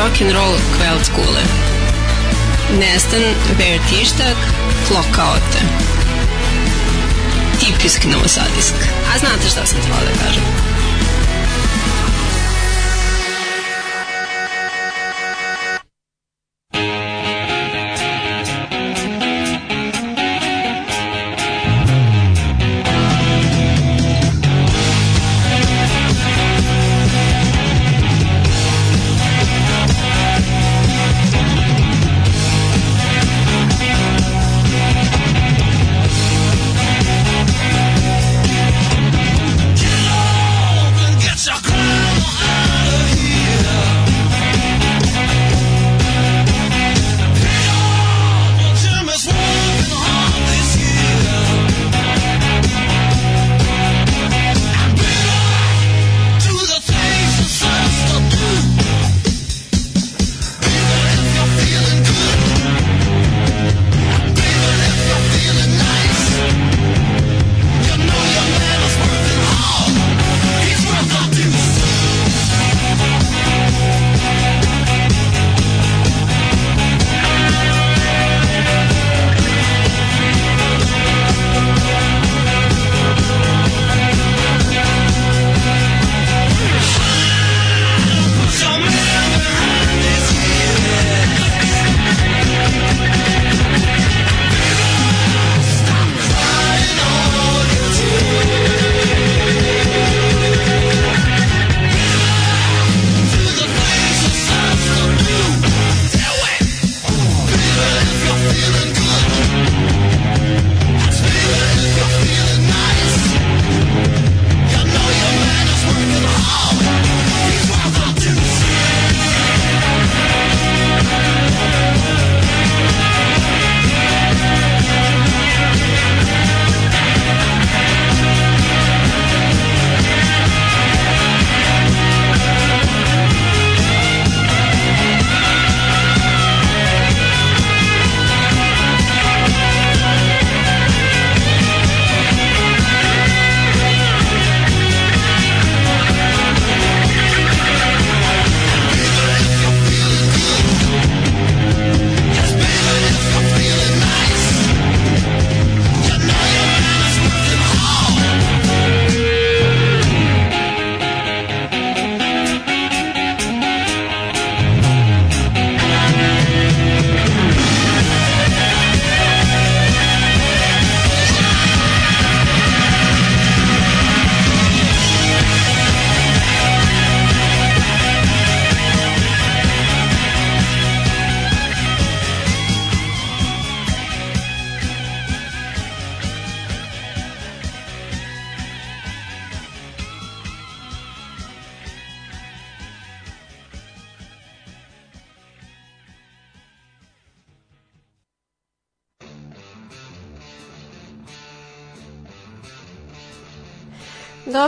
rock'n'roll kveldskule. Nästan vertištag klokaote. Tipisk novosadisk. A znate šta sam htjela da kažem?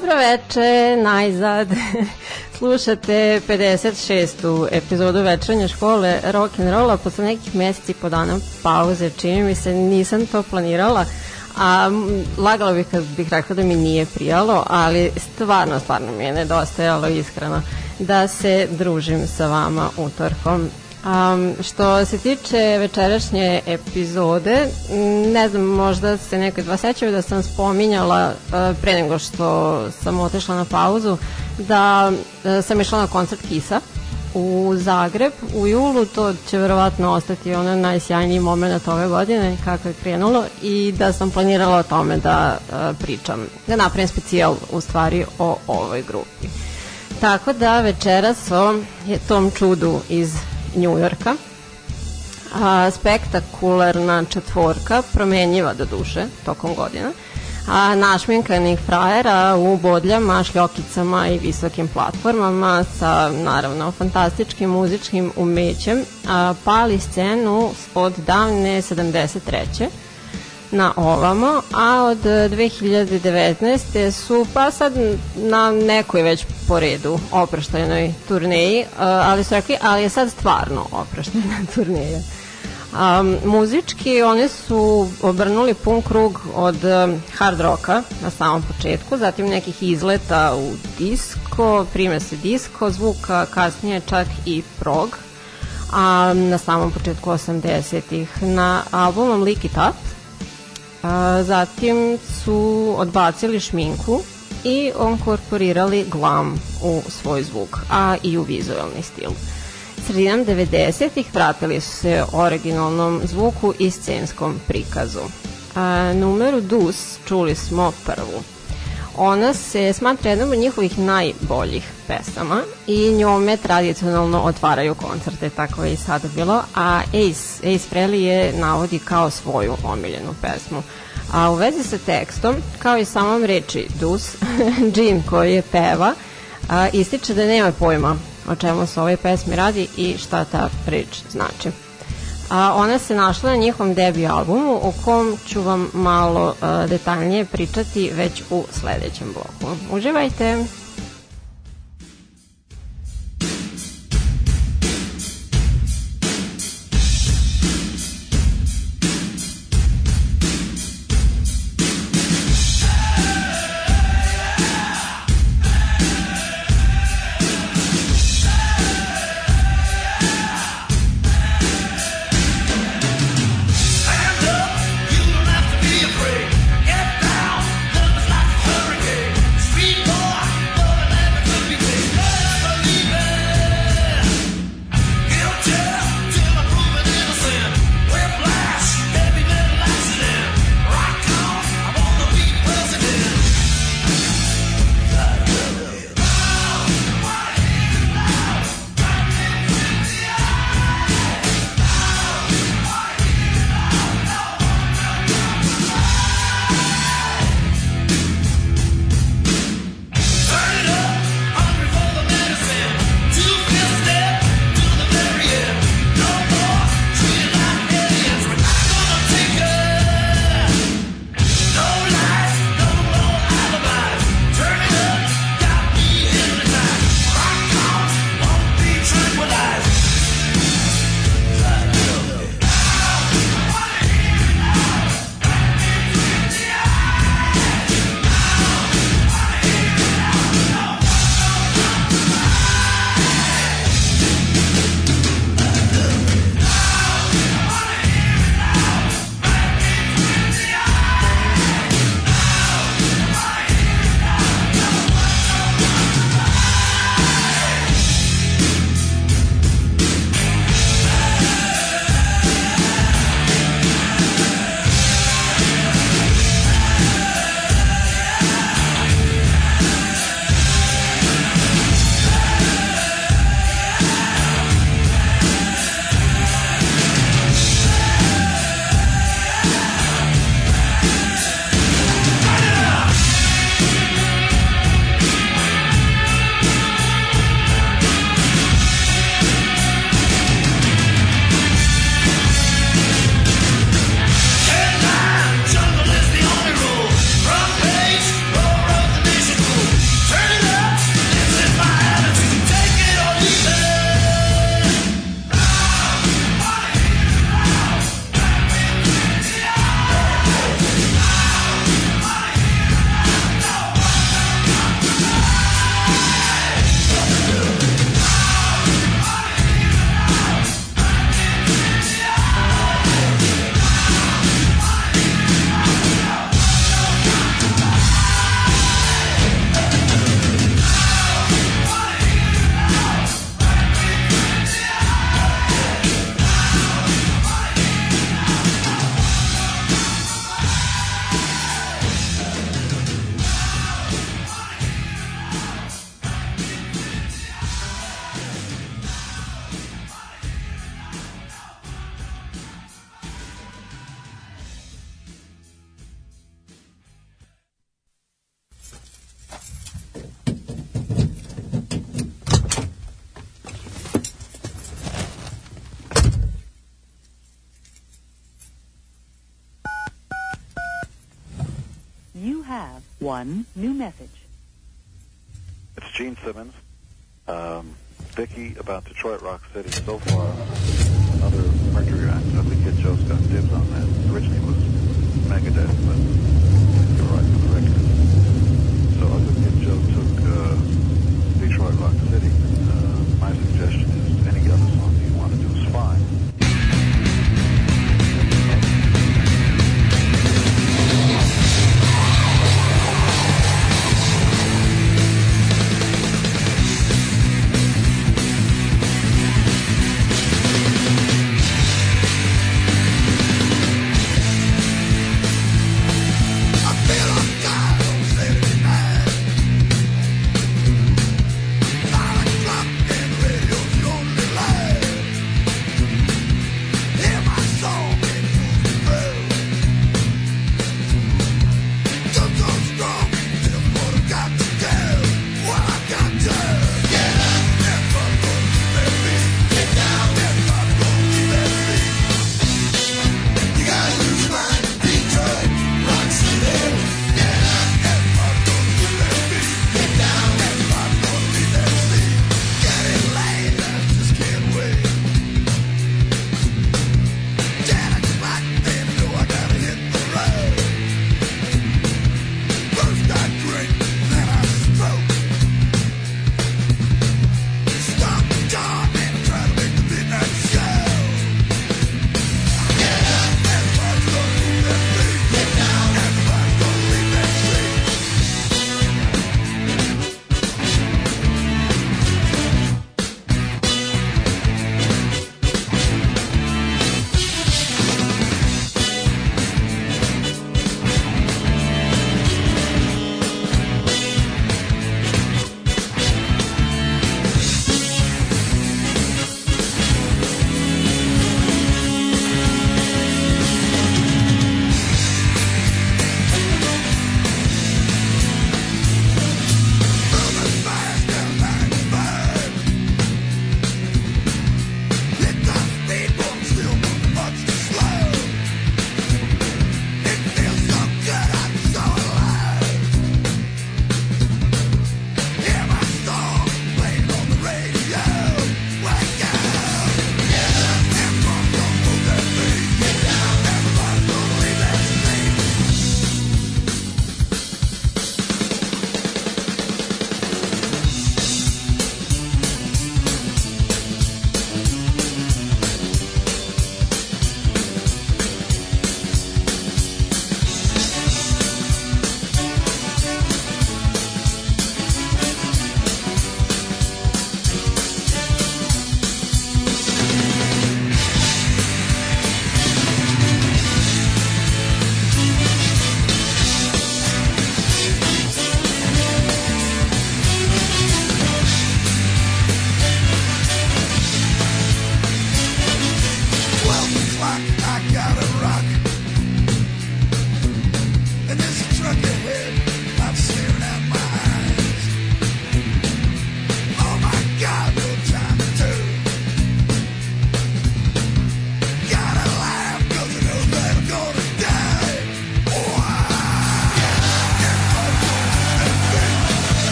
Dobro veče, najzad. Slušate 56. epizodu večernje škole rock and rolla posle nekih meseci po dana pauze. Čini mi se nisam to planirala, a lagala bih kad bih rekla da mi nije prijalo, ali stvarno, stvarno mi je nedostajalo iskreno da se družim sa vama utorkom Um, što se tiče večerašnje epizode, ne znam, možda se nekoj dva sećaju da sam spominjala uh, pre nego što sam otešla na pauzu, da uh, sam išla na koncert Kisa u Zagreb u julu, to će verovatno ostati ono najsjajniji moment ove godine kako je krenulo i da sam planirala o tome da uh, pričam, da napravim specijal u stvari o ovoj grupi. Tako da večeras o tom čudu iz Njujorka. A, spektakularna četvorka, promenjiva do duše tokom godina, a našminkanih frajera u bodljama, šljokicama i visokim platformama sa naravno fantastičkim muzičkim umećem a, pali scenu od davne 73 na ovamo, a od 2019. su pa sad na nekoj već po redu oproštajnoj turneji, ali su rekli, ali je sad stvarno oproštajna turneja. Um, muzički oni su obrnuli pun krug od um, hard roka na samom početku, zatim nekih izleta u disko, prime se disko zvuka, kasnije čak i prog, a na samom početku 80-ih na albumom Lick It Up. A, zatim su odbacili šminku i onkorporirali glam u svoj zvuk, a i u vizualni stil sredinom 90-ih vratili su se originalnom zvuku i scenskom prikazu. A, numeru Dus čuli smo prvu. Ona se smatra jednom od njihovih najboljih pesama i njome tradicionalno otvaraju koncerte, tako je i sada bilo, a Ace, Ace Frehley je navodi kao svoju omiljenu pesmu. A u vezi sa tekstom, kao i samom reči Dus, Jim koji je peva, a, ističe da nema pojma o čemu se ovoj pesmi radi i šta ta reč znači. A ona se našla na njihovom debi albumu o kom ću vam malo a, detaljnije pričati već u sledećem bloku. Uživajte! One new message. It's Gene Simmons. Um, Vicky about Detroit Rock City so far.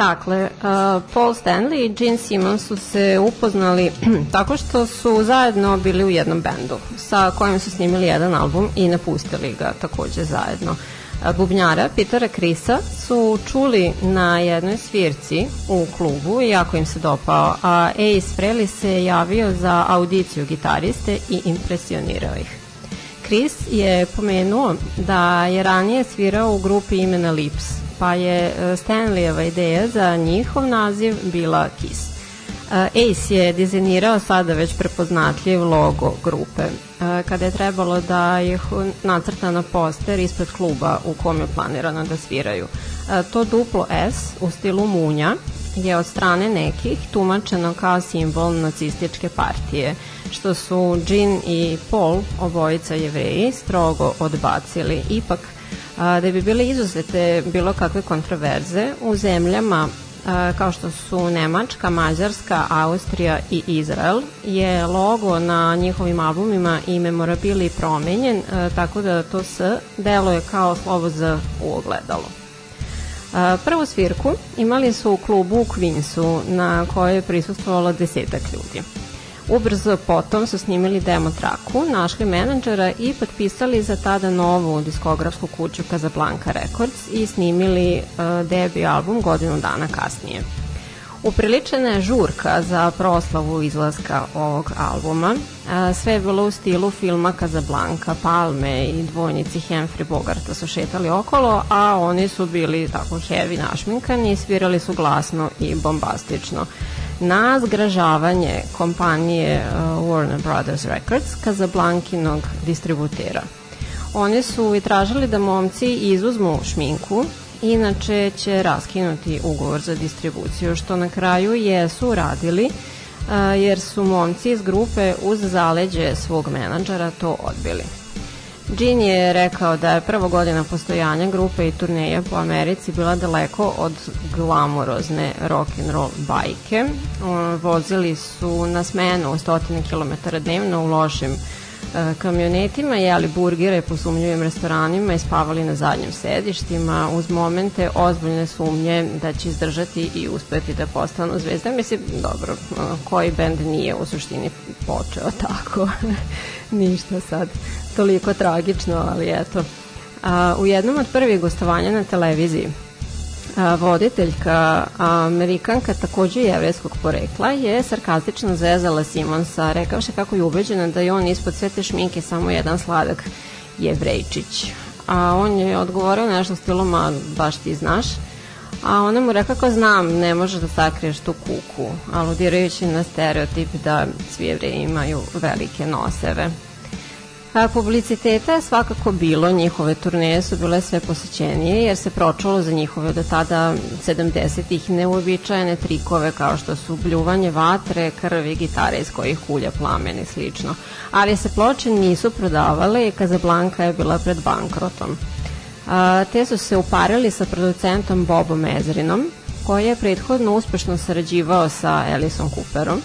Dakle, uh, Paul Stanley i Gene Simmons su se upoznali tako što su zajedno bili u jednom bendu sa kojim su snimili jedan album i napustili ga takođe zajedno. Uh, Bubnjara Petera Krisa su čuli na jednoj svirci u klubu i jako im se dopao, a Ace Frehley se javio za audiciju gitariste i impresionirao ih. Chris je pomenuo da je ranije svirao u grupi imena Lips, pa je e, Stanleyeva ideja za njihov naziv bila Kiss. E, Ace je dizajnirao sada već prepoznatljiv logo grupe. E, Kada je trebalo da ih nacrta na poster ispred kluba u kom je planirano da sviraju. To duplo S u stilu munja je od strane nekih tumačeno kao simbol nacističke partije, što su Jean i Paul, obojica jevreji, strogo odbacili. Ipak, a, da bi bile izuzete bilo kakve kontroverze u zemljama a, kao što su Nemačka, Mađarska, Austrija i Izrael, je logo na njihovim albumima i memorabili promenjen, a, tako da to S deluje kao slovo Z u ogledalu. Prvu svirku imali su u klubu u Queensu na kojoj je prisustvovalo desetak ljudi. Ubrzo potom su snimili demo traku, našli menadžera i potpisali za tada novu diskografsku kuću Casablanca Records i snimili uh, debi album godinu dana kasnije. Upriličena je žurka za proslavu izlaska ovog albuma. A, Sve je bilo u stilu filma Casablanca, Palme i dvojnici Humphrey Bogarta su šetali okolo, a oni su bili tako heavy našminkani i svirali su glasno i bombastično na zgražavanje kompanije uh, Warner Brothers Records, Casablankinog distributera. Oni su i tražili da momci izuzmu šminku, inače će raskinuti ugovor za distribuciju, što na kraju jesu radili, uh, jer su momci iz grupe uz zaleđe svog menadžera to odbili. Gene je rekao da je prva godina postojanja grupe i turneja po Americi bila daleko od glamurozne rock and roll bajke. O, Vozili su na smenu stotine kilometara dnevno u lošim e, kamionetima, jeli burgere po sumnjivim restoranima i spavali na zadnjim sedištima uz momente ozbiljne sumnje da će izdržati i uspeti da postanu zvezda. Mislim, dobro, e, koji bend nije u suštini počeo tako, ništa sad toliko tragično, ali eto. A, u jednom od prvih gostovanja na televiziji a, voditeljka Amerikanka takođe jevreskog porekla je sarkastično zezala Simonsa rekavši kako je ubeđena da je on ispod sve te šminke samo jedan sladak jevrejčić. A on je odgovorio nešto stilom, a baš ti znaš. A ona mu rekla kako znam, ne možeš da sakriješ tu kuku, aludirajući na stereotip da svi jevreji imaju velike noseve. Publiciteta je svakako bilo, njihove turneje su bile sve posećenije jer se pročalo za njihove do tada 70-ih neuobičajene trikove kao što su bljuvanje vatre, krvi, gitare iz kojih kulja plamen i slično. Ali se ploče nisu prodavale i Kazablanka je bila pred bankrotom. A, te su se uparili sa producentom Bobom Ezrinom, koji je prethodno uspešno sarađivao sa Alisom Cooperom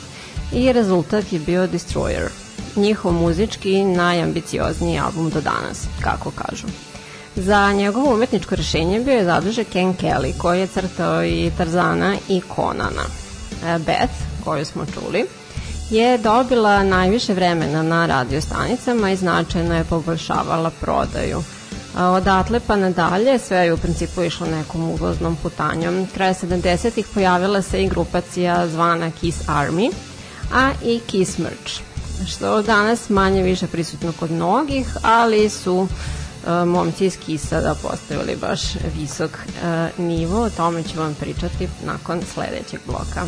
i rezultat je bio Destroyer – njihov muzički najambiciozniji album do danas, kako kažu. Za njegovo umetničko rešenje bio je zadužen Ken Kelly, koji je crtao i Tarzana i Konana. E, Beth, koju smo čuli, je dobila najviše vremena na radio stanicama i značajno je poboljšavala prodaju. Odatle pa nadalje sve je u principu išlo nekom uvoznom putanjom. Kraje 70-ih pojavila se i grupacija zvana Kiss Army, a i Kiss Merch što danas manje više prisutno kod mnogih, ali su uh, momci iz Kisa da postavili baš visok uh, nivo, o tome ću vam pričati nakon sledećeg bloka.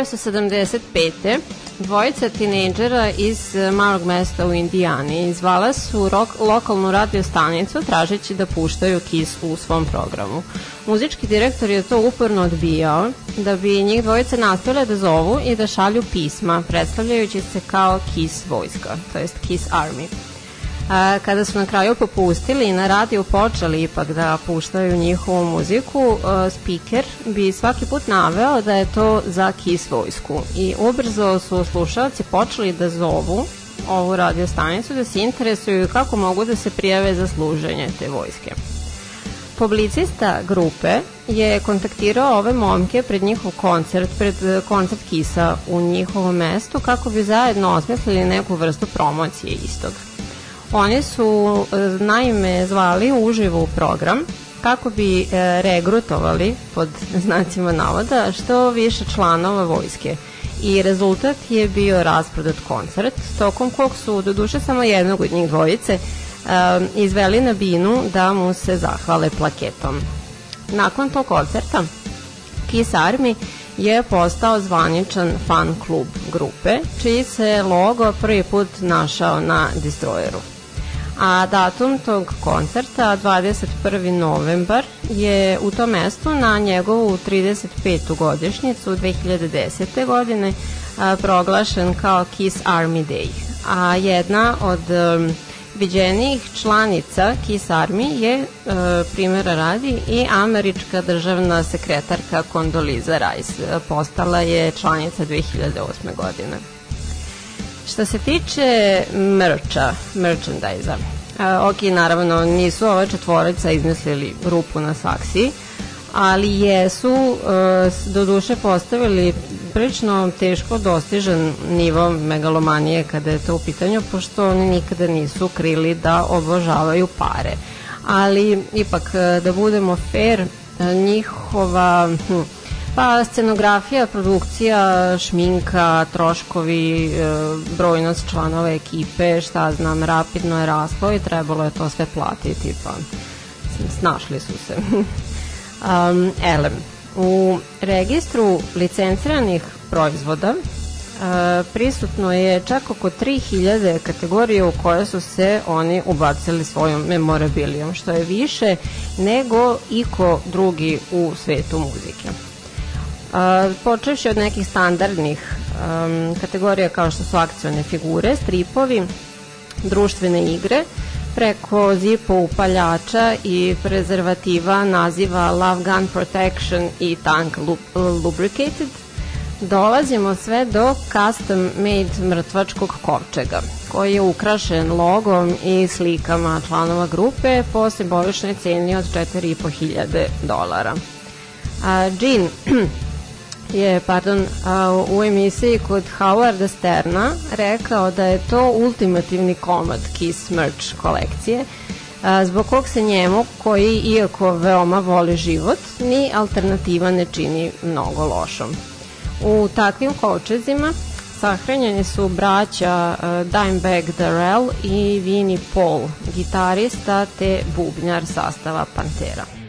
1975. Dvojica tinejdžera iz e, malog mesta u Indijani zvala su rok, lokalnu radio stanicu tražeći da puštaju Kiss u svom programu. Muzički direktor je to uporno odbijao da bi njih dvojice nastavile da zovu i da šalju pisma predstavljajući se kao Kiss vojska, to jest Kiss Army. A, kada su na kraju popustili i na radiju počeli ipak da puštaju njihovu muziku, a, speaker bi svaki put naveo da je to za Kiss vojsku i ubrzo su slušalci počeli da zovu ovu radio stanicu da se interesuju kako mogu da se prijave za služenje te vojske. Publicista grupe je kontaktirao ove momke pred njihov koncert, pred eh, koncert Kisa u njihovom mestu kako bi zajedno osmislili neku vrstu promocije istog. Oni su e, naime zvali uživo u program kako bi e, regrutovali pod znacima navoda što više članova vojske i rezultat je bio rasprodat koncert tokom kog su do duše samo jednog od njih dvojice e, izveli na binu da mu se zahvale plaketom. Nakon tog koncerta Kiss Army je postao zvaničan fan klub grupe, čiji se logo prvi put našao na Destroyeru. A datum tog koncerta, 21. novembar, je u tom mestu na njegovu 35. godišnjicu 2010. godine a, proglašen kao Kiss Army Day. A jedna od um, viđenijih članica Kiss Army je, e, primjera radi, i američka državna sekretarka Condoleezza Rice. Postala je članica 2008. godine. Što se tiče merča, merchandise-a, ok, naravno, nisu ova četvorica izmislili rupu na saksiji, ali jesu e, do duše postavili prilično teško dostižan nivo megalomanije kada je to u pitanju, pošto oni nikada nisu krili da obožavaju pare. Ali, ipak, e, da budemo fair, e, njihova... Hm, Pa scenografija, produkcija, šminka, troškovi, e, brojnost članova ekipe, šta znam, rapidno je raslo i trebalo je to sve platiti, pa snašli su se. um, elem, u registru licenciranih proizvoda e, prisutno je čak oko 3000 kategorije u koje su se oni ubacili svojom memorabilijom, što je više nego iko drugi u svetu muzike. Uh, počevši od nekih standardnih um, kategorija kao što su akcione figure, stripovi, društvene igre, preko zipo upaljača i prezervativa naziva Love Gun Protection i Tank Lu- Lubricated, dolazimo sve do custom made mrtvačkog kovčega koji je ukrašen logom i slikama članova grupe po simboličnoj ceni od 4500 dolara. A, Jean je pardon, a, u emisiji kod Howarda Sterna rekao da je to ultimativni komad Kiss merch kolekcije zbog kog se njemu, koji iako veoma voli život, ni alternativa ne čini mnogo lošom. U takvim kovčezima sahranjeni su braća Dimebag Darrell i Vinnie Paul, gitarista te bubnjar sastava Pantera.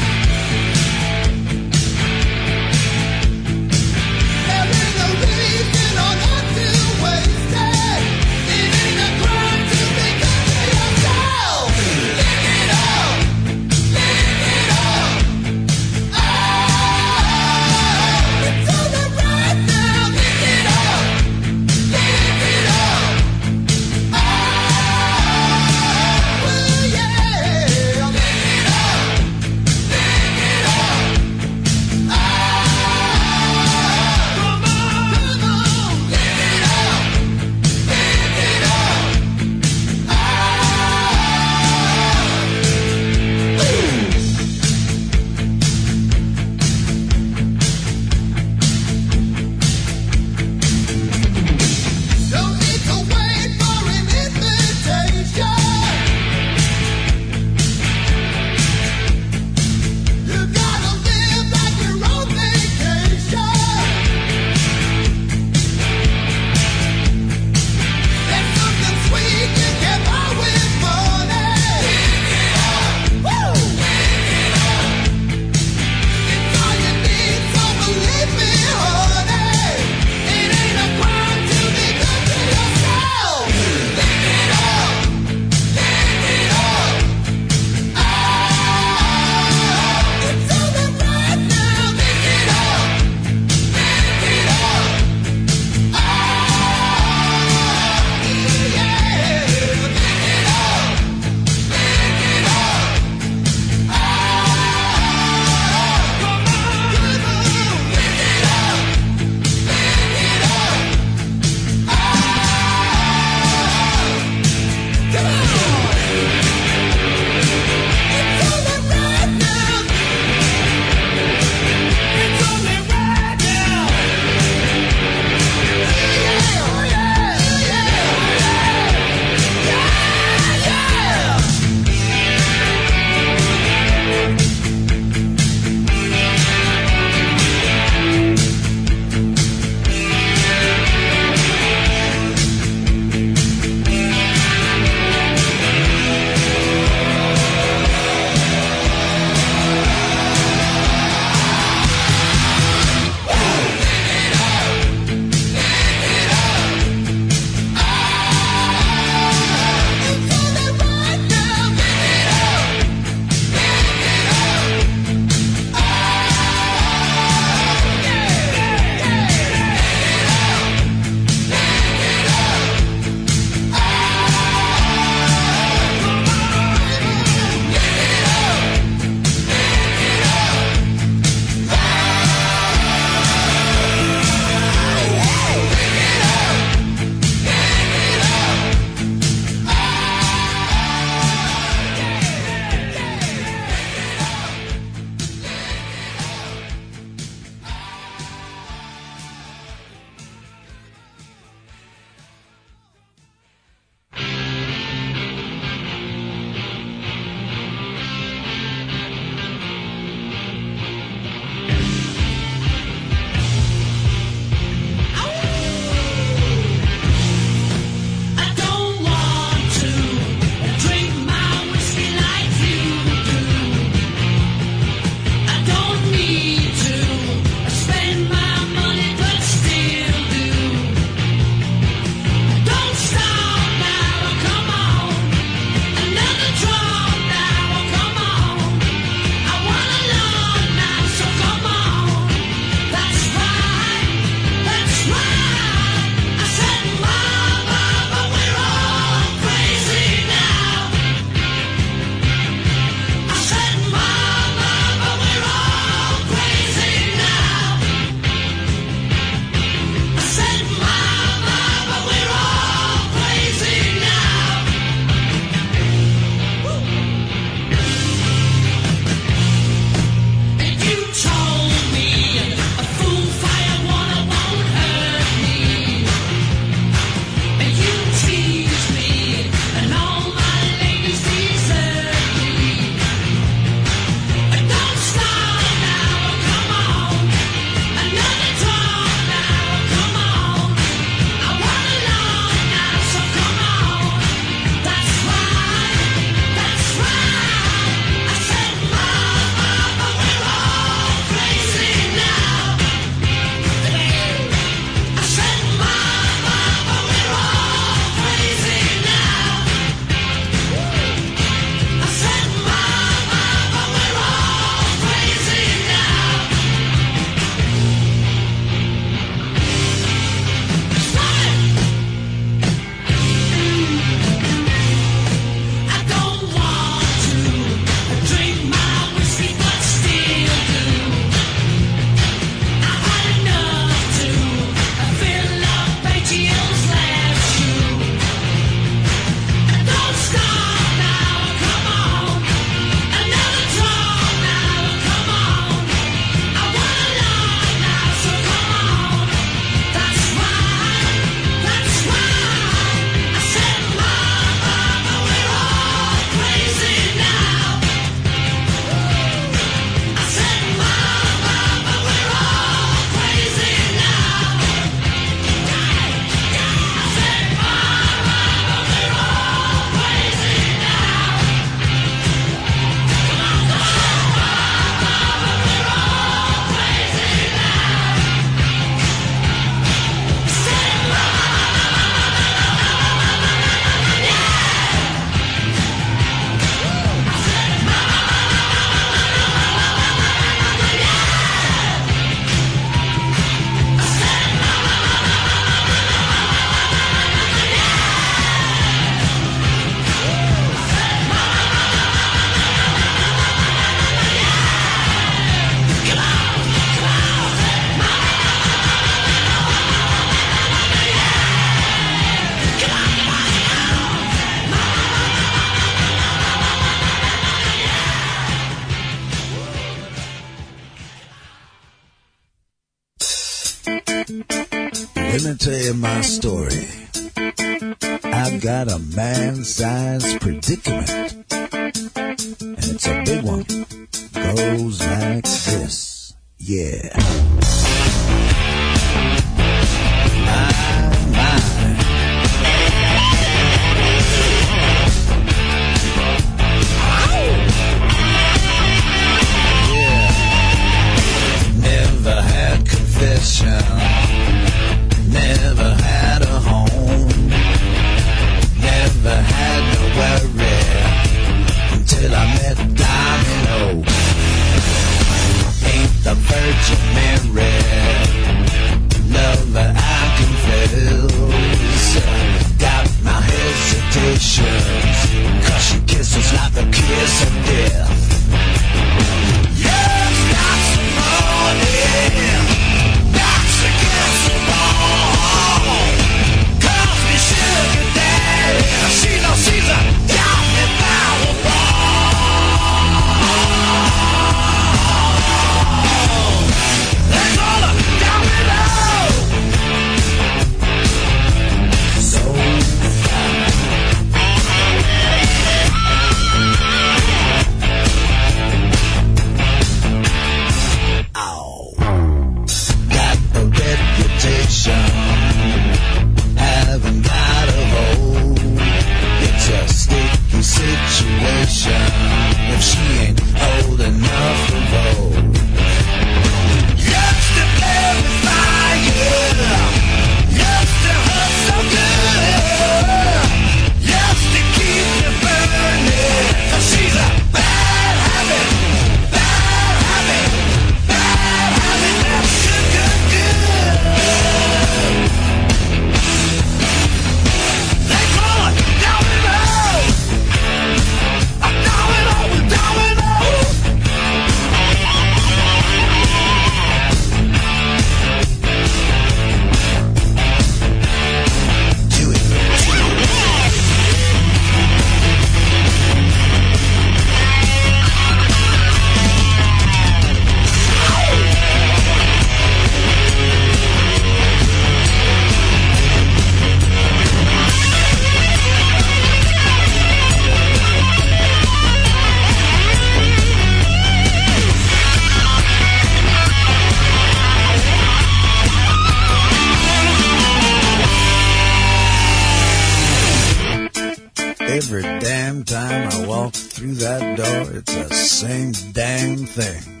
Every damn time I walk through that door, it's the same damn thing.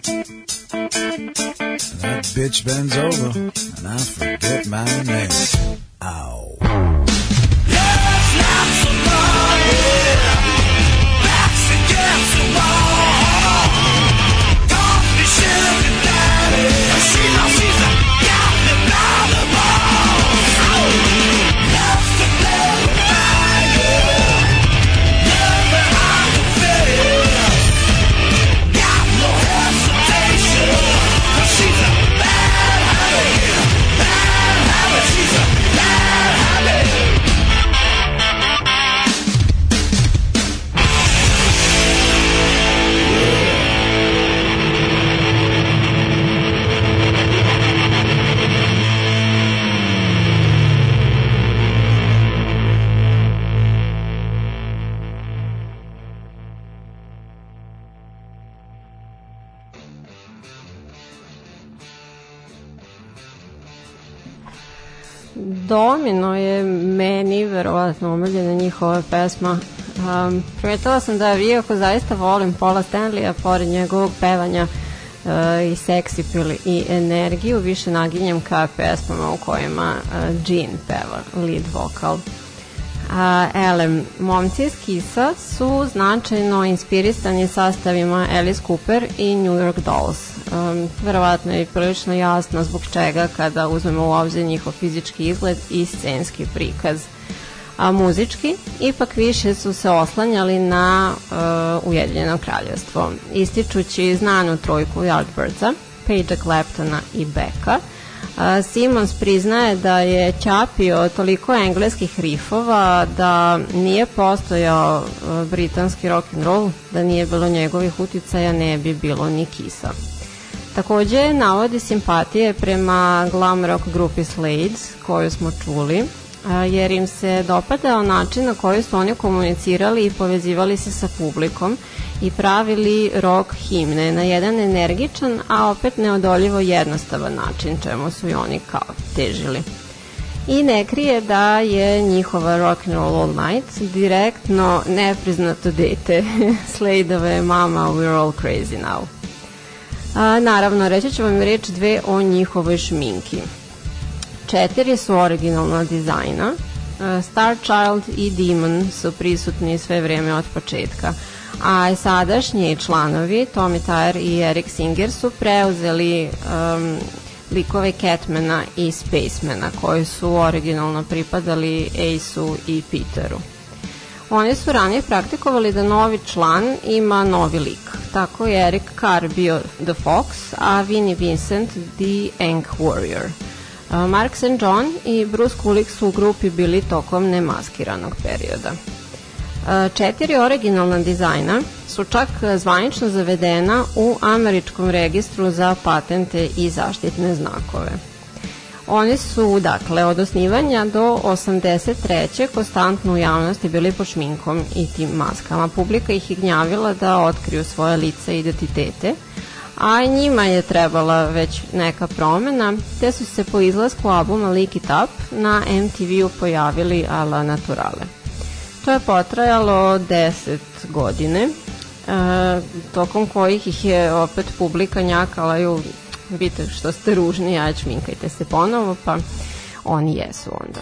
That bitch bends over, and I forget my name. Ow. Yes, lots of money. Backs against the wall. Domino je meni verovatno omiljena njihova pesma. Um, primetila sam da iako zaista volim Paula Stanleya, pored njegovog pevanja uh, i seksi pili i energiju, više naginjem ka pesmama u kojima uh, Jean peva lead vokal. A, ele, momci iz Kisa su značajno inspirisani sastavima Alice Cooper i New York Dolls. Um, verovatno je prilično jasno zbog čega kada uzmemo u obzir njihov fizički izgled i scenski prikaz. A muzički, ipak više su se oslanjali na uh, Ujedinjeno kraljevstvo, ističući znanu trojku Yardbirdsa, Pagea Claptona i Becka, A, Simons priznaje da je ćapio toliko engleskih rifova da nije postojao a, britanski rock and roll, da nije bilo njegovih uticaja, ne bi bilo ni kisa. Takođe, navodi simpatije prema glam rock grupi Slade, koju smo čuli, jer im se dopadao način na koji su oni komunicirali i povezivali se sa publikom i pravili rock himne na jedan energičan, a opet neodoljivo jednostavan način, čemu su i oni kao težili. I ne krije da je njihova Rock and Roll All Night direktno nepriznato dete Sladeove mama We're All Crazy Now. A, naravno, reći ću vam reč dve o njihovoj šminki. Četiri su originalna dizajna. Star Child i Demon su prisutni sve vreme od početka. A sadašnji članovi, Tommy Tyre i Eric Singer, su preuzeli um, likove Catmana i Spacemana, koji su originalno pripadali Ace-u i Peteru. Oni su ranije praktikovali da novi član ima novi lik. Tako je Eric Carr bio The Fox, a Vinnie Vincent The Ank Warrior. Mark St. John i Bruce Kulick su u grupi bili tokom nemaskiranog perioda. Četiri originalna dizajna su čak zvanično zavedena u američkom registru za patente i zaštitne znakove. Oni su, dakle, od osnivanja do 83. konstantno u javnosti bili pod šminkom i tim maskama. Publika ih je gnjavila da otkriju svoje lice i identitete, a njima je trebala već neka promena, te su se po izlasku albuma Lick It Up na MTV-u pojavili a la naturale. To je potrajalo 10 godine, e, tokom kojih ih je opet publika njakala ju vidite što ste ružni, aj čminkajte se ponovo, pa oni jesu onda.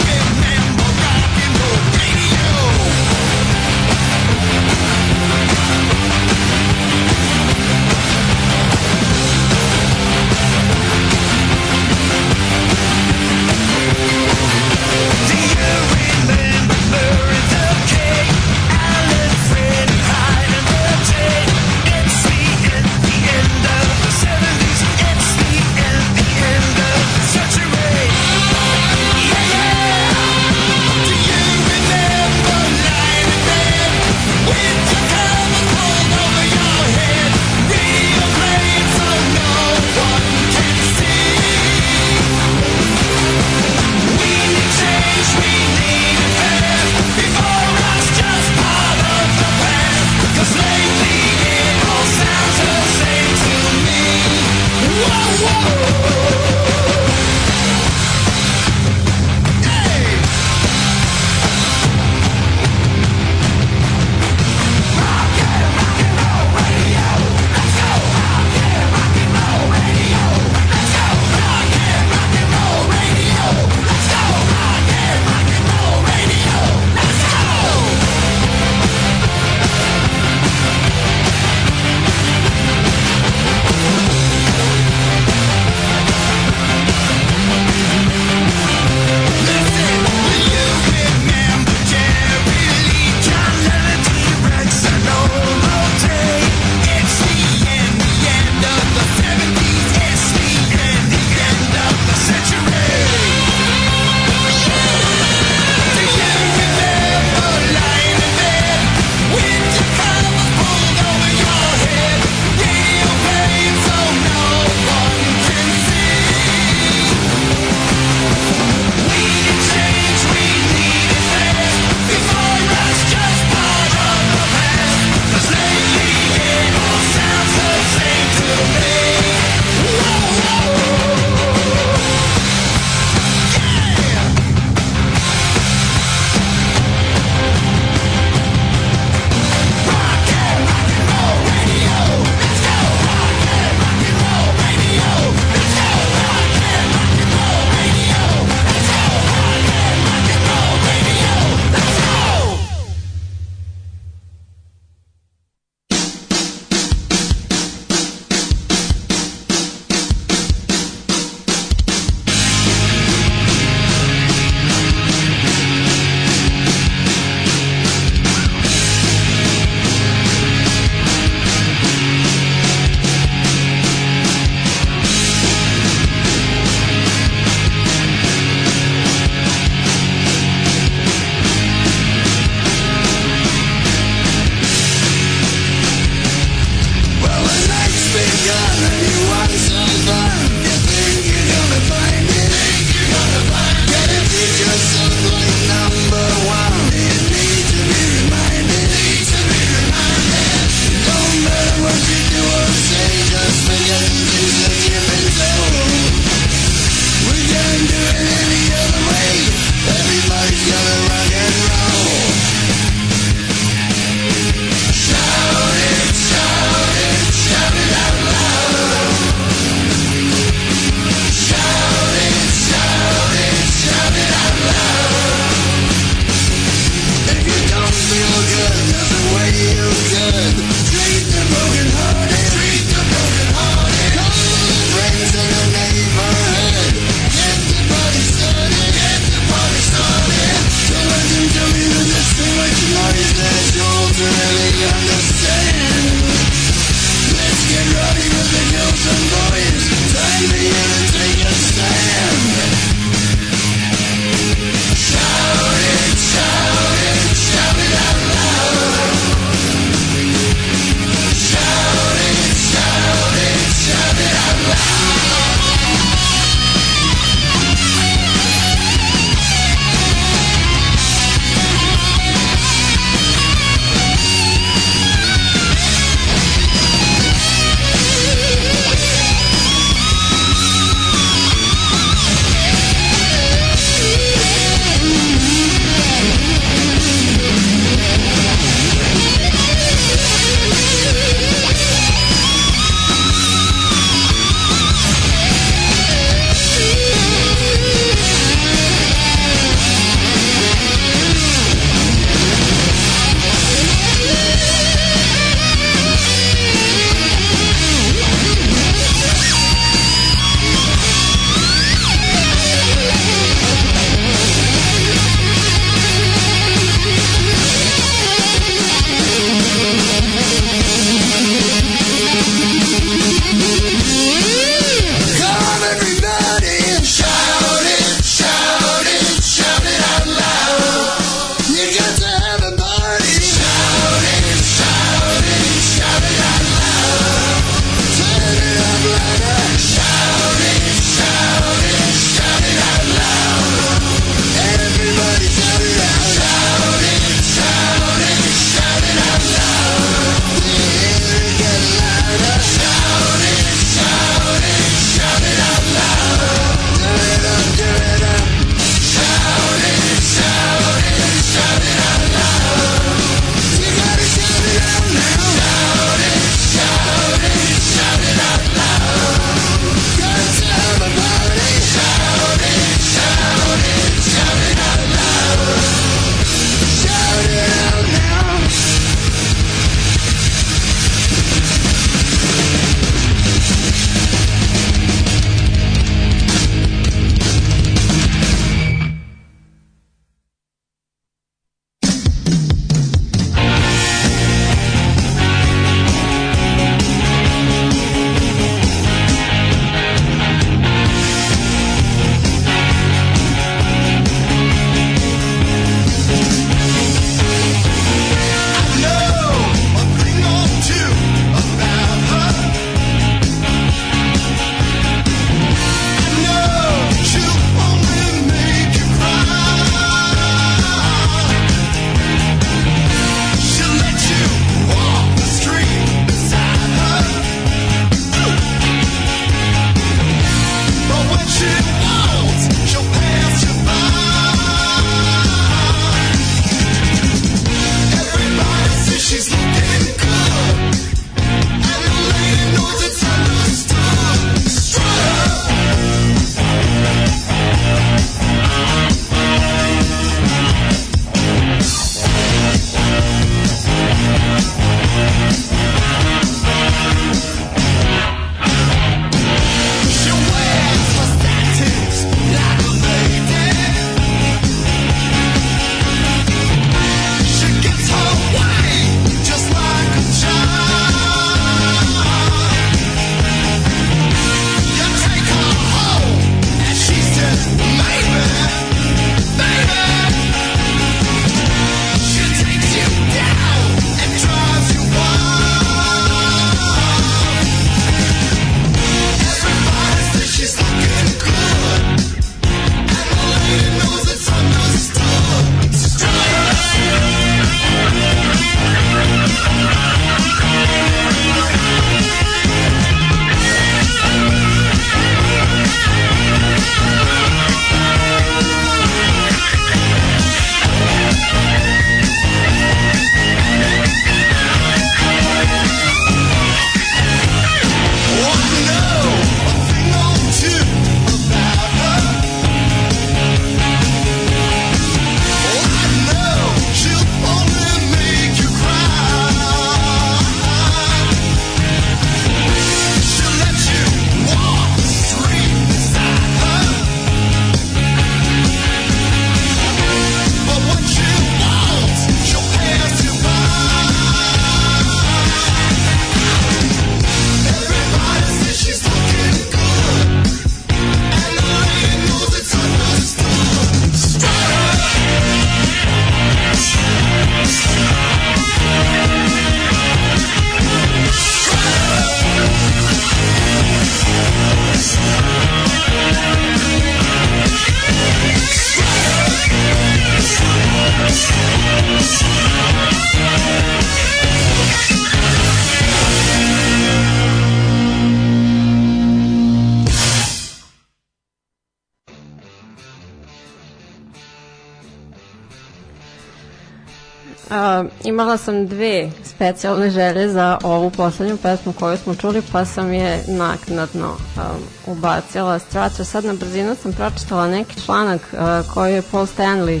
Imala sam dve specijalne želje za ovu poslednju pesmu koju smo čuli, pa sam je naknadno um, ubacila. Straća, sad na brzinu sam pročitala neki članak uh, koji je Paul Stanley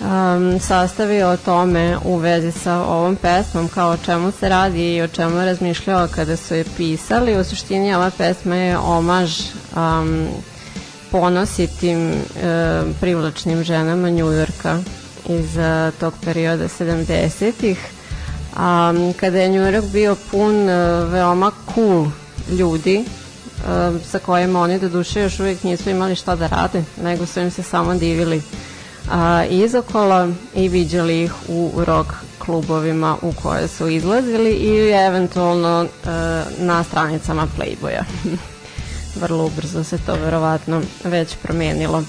um, sastavio o tome u vezi sa ovom pesmom, kao o čemu se radi i o čemu je razmišljao kada su je pisali. U suštini ova pesma je omaž um, ponositim e, privlačnim ženama Njujorka iz a, tog perioda 70-ih a, kada je Njujork bio pun a, veoma cool ljudi a, sa kojima oni do duše još uvijek nisu imali šta da rade nego su im se samo divili a, izokola i viđali ih u rock klubovima u koje su izlazili ili eventualno na stranicama Playboya vrlo ubrzo se to verovatno već promenilo.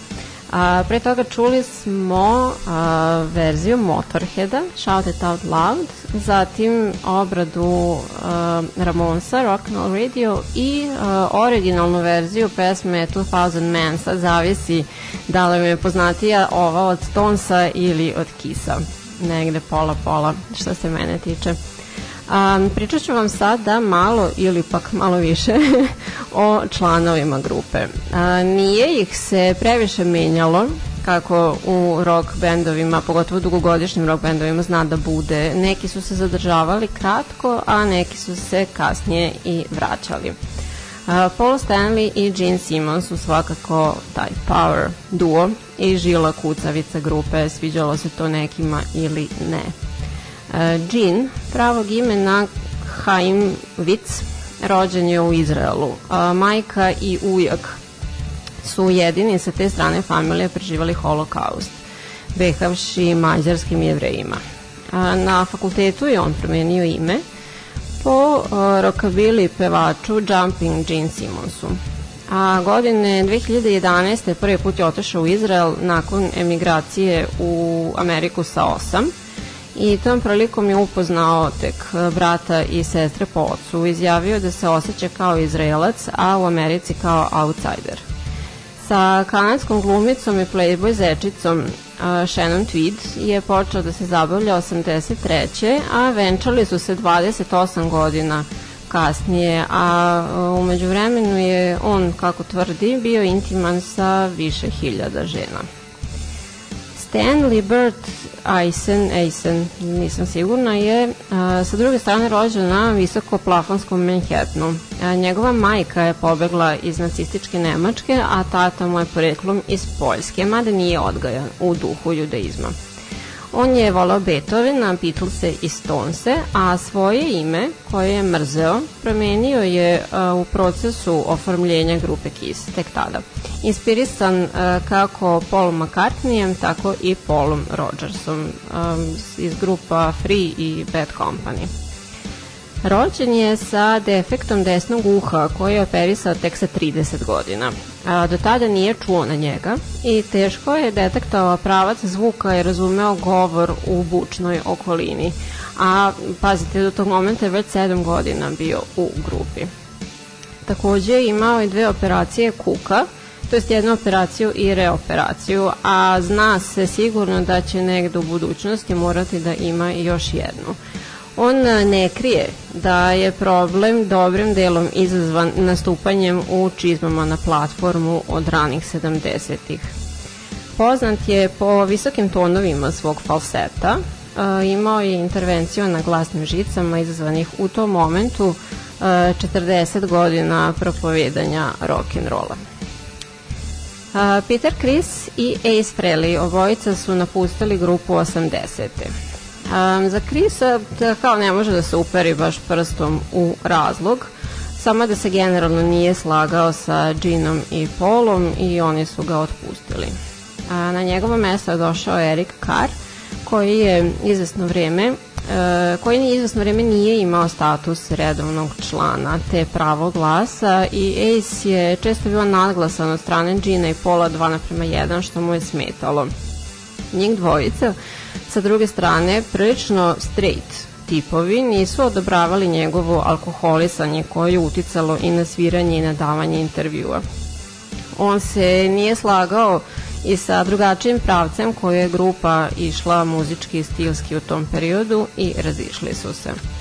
A, pre toga čuli smo a, verziju Motorheada, Shout It Out Loud, zatim obradu a, Ramonsa, Rock and Radio i a, originalnu verziju pesme 2000 Man, sad zavisi da li mi je poznatija ova od Stonesa ili od Kisa, negde pola-pola što se mene tiče. Um, pričat ću vam sada malo ili pak malo više o članovima grupe. A, nije ih se previše menjalo kako u rock bendovima, pogotovo dugogodišnjim rock bendovima zna da bude. Neki su se zadržavali kratko, a neki su se kasnije i vraćali. Uh, Paul Stanley i Gene Simmons su svakako taj power duo i žila kucavica grupe, sviđalo se to nekima ili ne. Džin, pravog imena Haim Vic, rođen je u Izraelu. Majka i ujak su jedini sa te strane familije preživali holokaust, behavši mađarskim jevrejima. Na fakultetu je on promenio ime po rokabili pevaču Jumping Gene Simonsu. A godine 2011. prvi put je otišao u Izrael nakon emigracije u Ameriku sa osam i tom prilikom je upoznao tek e, brata i sestre po ocu. Izjavio da se osjeća kao Izraelac, a u Americi kao outsider. Sa kanadskom glumicom i playboy zečicom uh, Shannon Tweed je počeo da se zabavlja 83. a venčali su se 28 godina kasnije, a uh, umeđu vremenu je on, kako tvrdi, bio intiman sa više hiljada žena. Stanley Burt Eisen, Eisen, nisam sigurna, je a, sa druge strane rođen na visoko plafonskom Manhattanu. A, njegova majka je pobegla iz nacističke Nemačke, a tata mu je poreklom iz Poljske, mada nije odgajan u duhu judaizma. On je volao Beethovena, Beatlese i Stonese, a svoje ime, koje je mrzeo, promenio je a, u procesu oformljenja grupe Kiss, tek tada. Inspirisan a, kako Paul McCartneyem, tako i Paulom Rogersom a, iz grupa Free i Bad Company. Rođen je sa defektom desnog uha koji je operisao tek sa 30 godina. A, do tada nije čuo na njega i teško je detektovao pravac zvuka i razumeo govor u bučnoj okolini. A pazite, do tog momenta je već 7 godina bio u grupi. Takođe je imao i dve operacije kuka, to jest jednu operaciju i reoperaciju, a zna se sigurno da će negde u budućnosti morati da ima još jednu. On ne krije da je problem dobrim delom izazvan nastupanjem u čizmama na platformu od ranih 70-ih. Poznat je po visokim tonovima svog falseta, imao je intervenciju na glasnim žicama izazvanih u tom momentu 40 godina propovedanja rock'n'rolla. Peter Chris i Ace Frehley obojica su napustili grupu 80. Um, za Krisa kao ne može da se uperi baš prstom u razlog, samo da se generalno nije slagao sa Ginom i Paulom i oni su ga otpustili. A, na njegovo mesto došao Erik Carr, koji je izvesno vreme Uh, koji ni izvesno vreme nije imao status redovnog člana te pravo glasa i Ace je često bio naglasan od strane Gina i Paula 2 naprema 1 što mu je smetalo. Njih dvojica Sa druge strane, prilično straight tipovi nisu odobravali njegovo alkoholisanje koje je uticalo i na sviranje i na davanje intervjua. On se nije slagao i sa drugačijim pravcem koje je grupa išla muzički i stilski u tom periodu i razišli su se.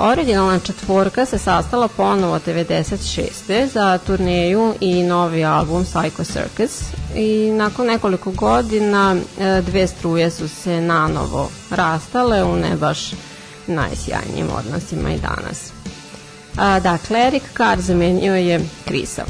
Originalna četvorka se sastala ponovo 96. za turneju i novi album Psycho Circus i nakon nekoliko godina e, dve struje su se nanovo rastale u ne baš najsjajnijim odnosima i danas. A, dakle, Erik Carr zamenio je Krisa.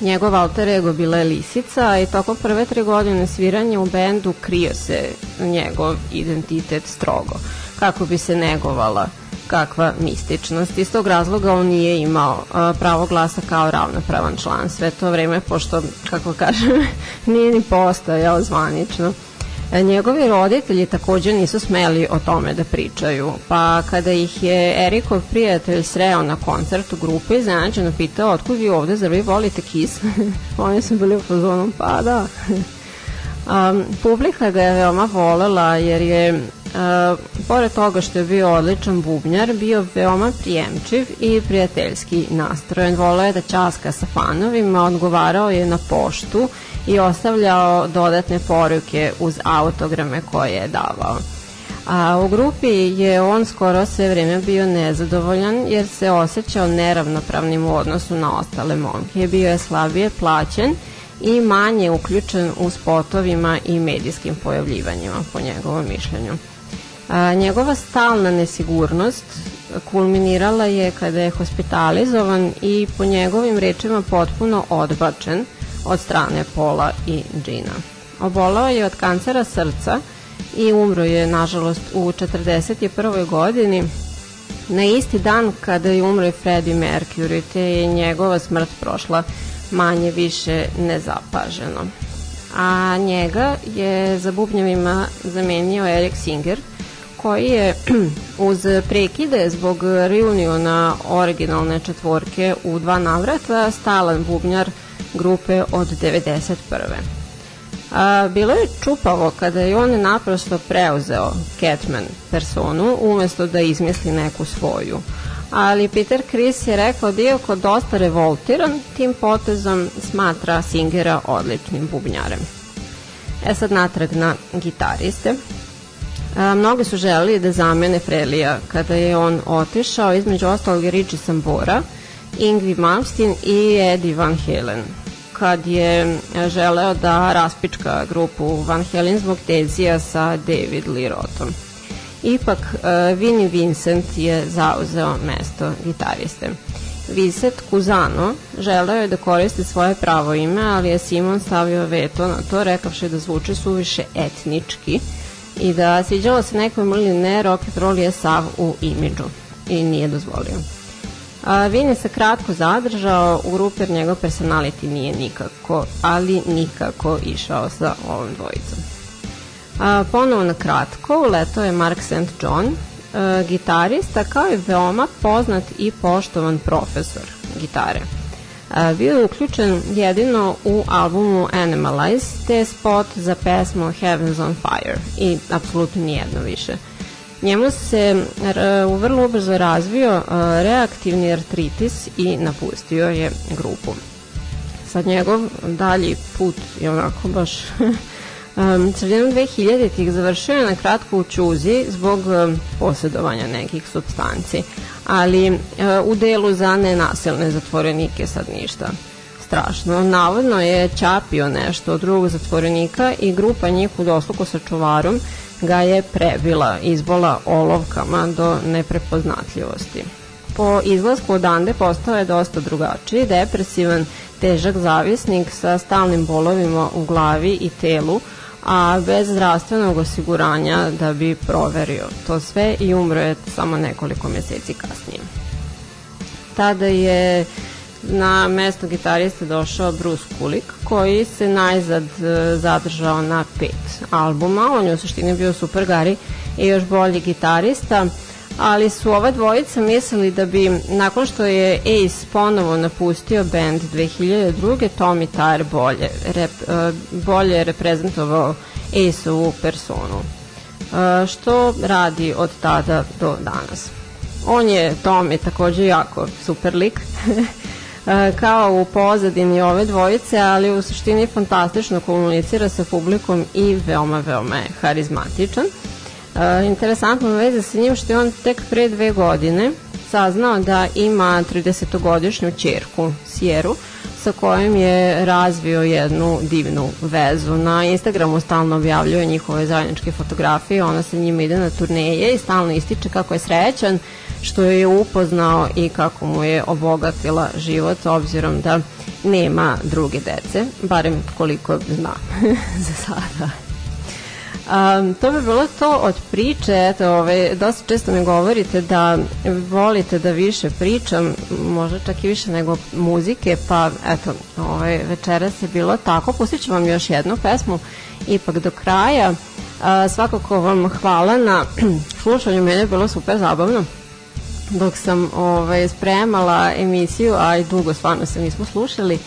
Njegov alter ego bila je Lisica i tokom prve tri godine sviranja u bendu krio se njegov identitet strogo, kako bi se negovala kakva mističnost. Iz tog razloga on nije imao pravo glasa kao ravnopravan član sve to vreme, pošto, kako kažem, nije ni postojao zvanično. E, Njegovi roditelji takođe nisu smeli o tome da pričaju, pa kada ih je Erikov prijatelj sreo na koncertu grupe, iznenađeno pitao otkud vi ovde, zar vi volite Kiss? Oni su bili u fazonu, pa da. Um, publika ga je veoma volela jer je uh, pored toga što je bio odličan bubnjar, bio veoma prijemčiv i prijateljski nastrojen. Voleo je da časka sa fanovima, odgovarao je na poštu i ostavljao dodatne poruke uz autograme koje je davao. A u grupi je on skoro sve vreme bio nezadovoljan jer se osjećao neravnopravnim u odnosu na ostale momke. Bio je slabije plaćen i manje uključen u spotovima i medijskim pojavljivanjima, po njegovom mišljenju. A, njegova stalna nesigurnost kulminirala je kada je hospitalizovan i po njegovim rečima potpuno odbačen od strane Pola i Gina. Obolao je od kancera srca i umro je, nažalost, u 41. godini na isti dan kada je umro i Freddie Mercury, te je njegova smrt prošla manje više nezapaženo. A njega je za bubnjevima zamenio Eric Singer, koji je uz prekide zbog reuniona originalne četvorke u dva navrata stalan bubnjar grupe od 91. A, bilo je čupavo kada je on naprosto preuzeo Catman personu umesto da izmisli neku svoju ali Peter Chris je rekao da iako dosta revoltiran, tim potezom smatra Singera odličnim bubnjarem. E sad natrag na gitariste. A, mnogi su želeli da zamene Frelija kada je on otišao, između ostalog Richie Sambora, Ingrid Malmsteen i Eddie Van Halen kad je želeo da raspička grupu Van Halen zbog tenzija sa David Lee Rothom. Ipak, uh, Vinnie Vincent je zauzeo mesto gitariste. Vincent Kuzano želeo je da koristi svoje pravo ime, ali je Simon stavio veto na to, rekavši da zvuči suviše etnički i da sviđalo se nekom ili ne, rock and roll je sav u imidžu i nije dozvolio. A, Vin je se kratko zadržao u grupi jer njegov personality nije nikako, ali nikako išao sa ovom dvojicom. A, ponovo na kratko, leto je Mark St. John, a, gitarista kao i veoma poznat i poštovan profesor gitare. A, bio je uključen jedino u albumu Animalize, te spot za pesmu Heavens on Fire i apsolutno nijedno više. Njemu se u vrlo ubrzo razvio reaktivni artritis i napustio je grupu. Sad njegov dalji put je onako baš um, sredinom 2000-ih završio je na kratko u Ćuzi zbog um, posjedovanja nekih substanci, ali uh, u delu za nenasilne zatvorenike sad ništa strašno. Navodno je čapio nešto od drugog zatvorenika i grupa njih u dosluku sa čuvarom ga je prebila, izbola olovkama do neprepoznatljivosti. Po izlasku odande postao je dosta drugačiji, depresivan, težak zavisnik sa stalnim bolovima u glavi i telu, a bez zdravstvenog osiguranja da bi proverio to sve i umro je samo nekoliko meseci kasnije. Tada je na mesto gitariste došao Bruce Kulick koji se najzad e, zadržao na pet albuma. On je u suštini bio super gari i još bolji gitarista, ali su ova dvojica mislili da bi nakon što je Ace ponovo napustio band 2002. Tommy Tyre bolje, rep, e, bolje reprezentovao Ace-ovu personu. E, što radi od tada do danas. On je Tommy takođe jako super lik e, kao u pozadini ove dvojice, ali u suštini fantastično komunicira sa publikom i veoma, veoma je harizmatičan. E, interesantno veze sa njim što je on tek pre dve godine saznao da ima 30-godišnju čerku Sjeru, sa kojim je razvio jednu divnu vezu. Na Instagramu stalno objavljuje njihove zajedničke fotografije, ona sa njima ide na turneje i stalno ističe kako je srećan što je upoznao i kako mu je obogatila život obzirom da nema druge dece, barem koliko zna za sada. Um, to bi bilo to od priče, eto, ove, dosta često mi govorite da volite da više pričam, možda čak i više nego muzike, pa eto, ove, večeras je bilo tako, pustit ću vam još jednu pesmu, ipak do kraja, A, svakako vam hvala na slušanju, mene je bilo super zabavno. Dok sam ovaj, spremala emisiju, a i dugo stvarno se nismo slušali,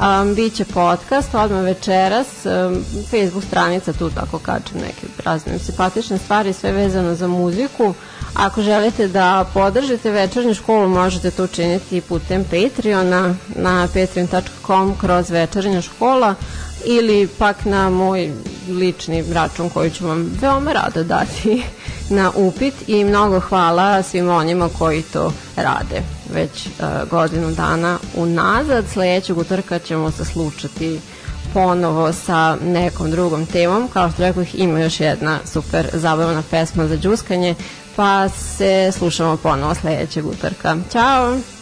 um, Biće podcast odmah večeras, um, Facebook stranica tu tako kačem neke razne simpatične stvari, sve vezano za muziku. Ako želite da podržite večernju školu, možete to učiniti putem Patreona na patreon.com kroz večernja škola ili pak na moj lični račun koji ću vam veoma rado dati na upit i mnogo hvala svim onima koji to rade već uh, godinu dana unazad. Sledećeg utorka ćemo se slučati ponovo sa nekom drugom temom. Kao što rekao, ima još jedna super zabavna pesma za džuskanje, pa se slušamo ponovo sledećeg utorka. Ćao!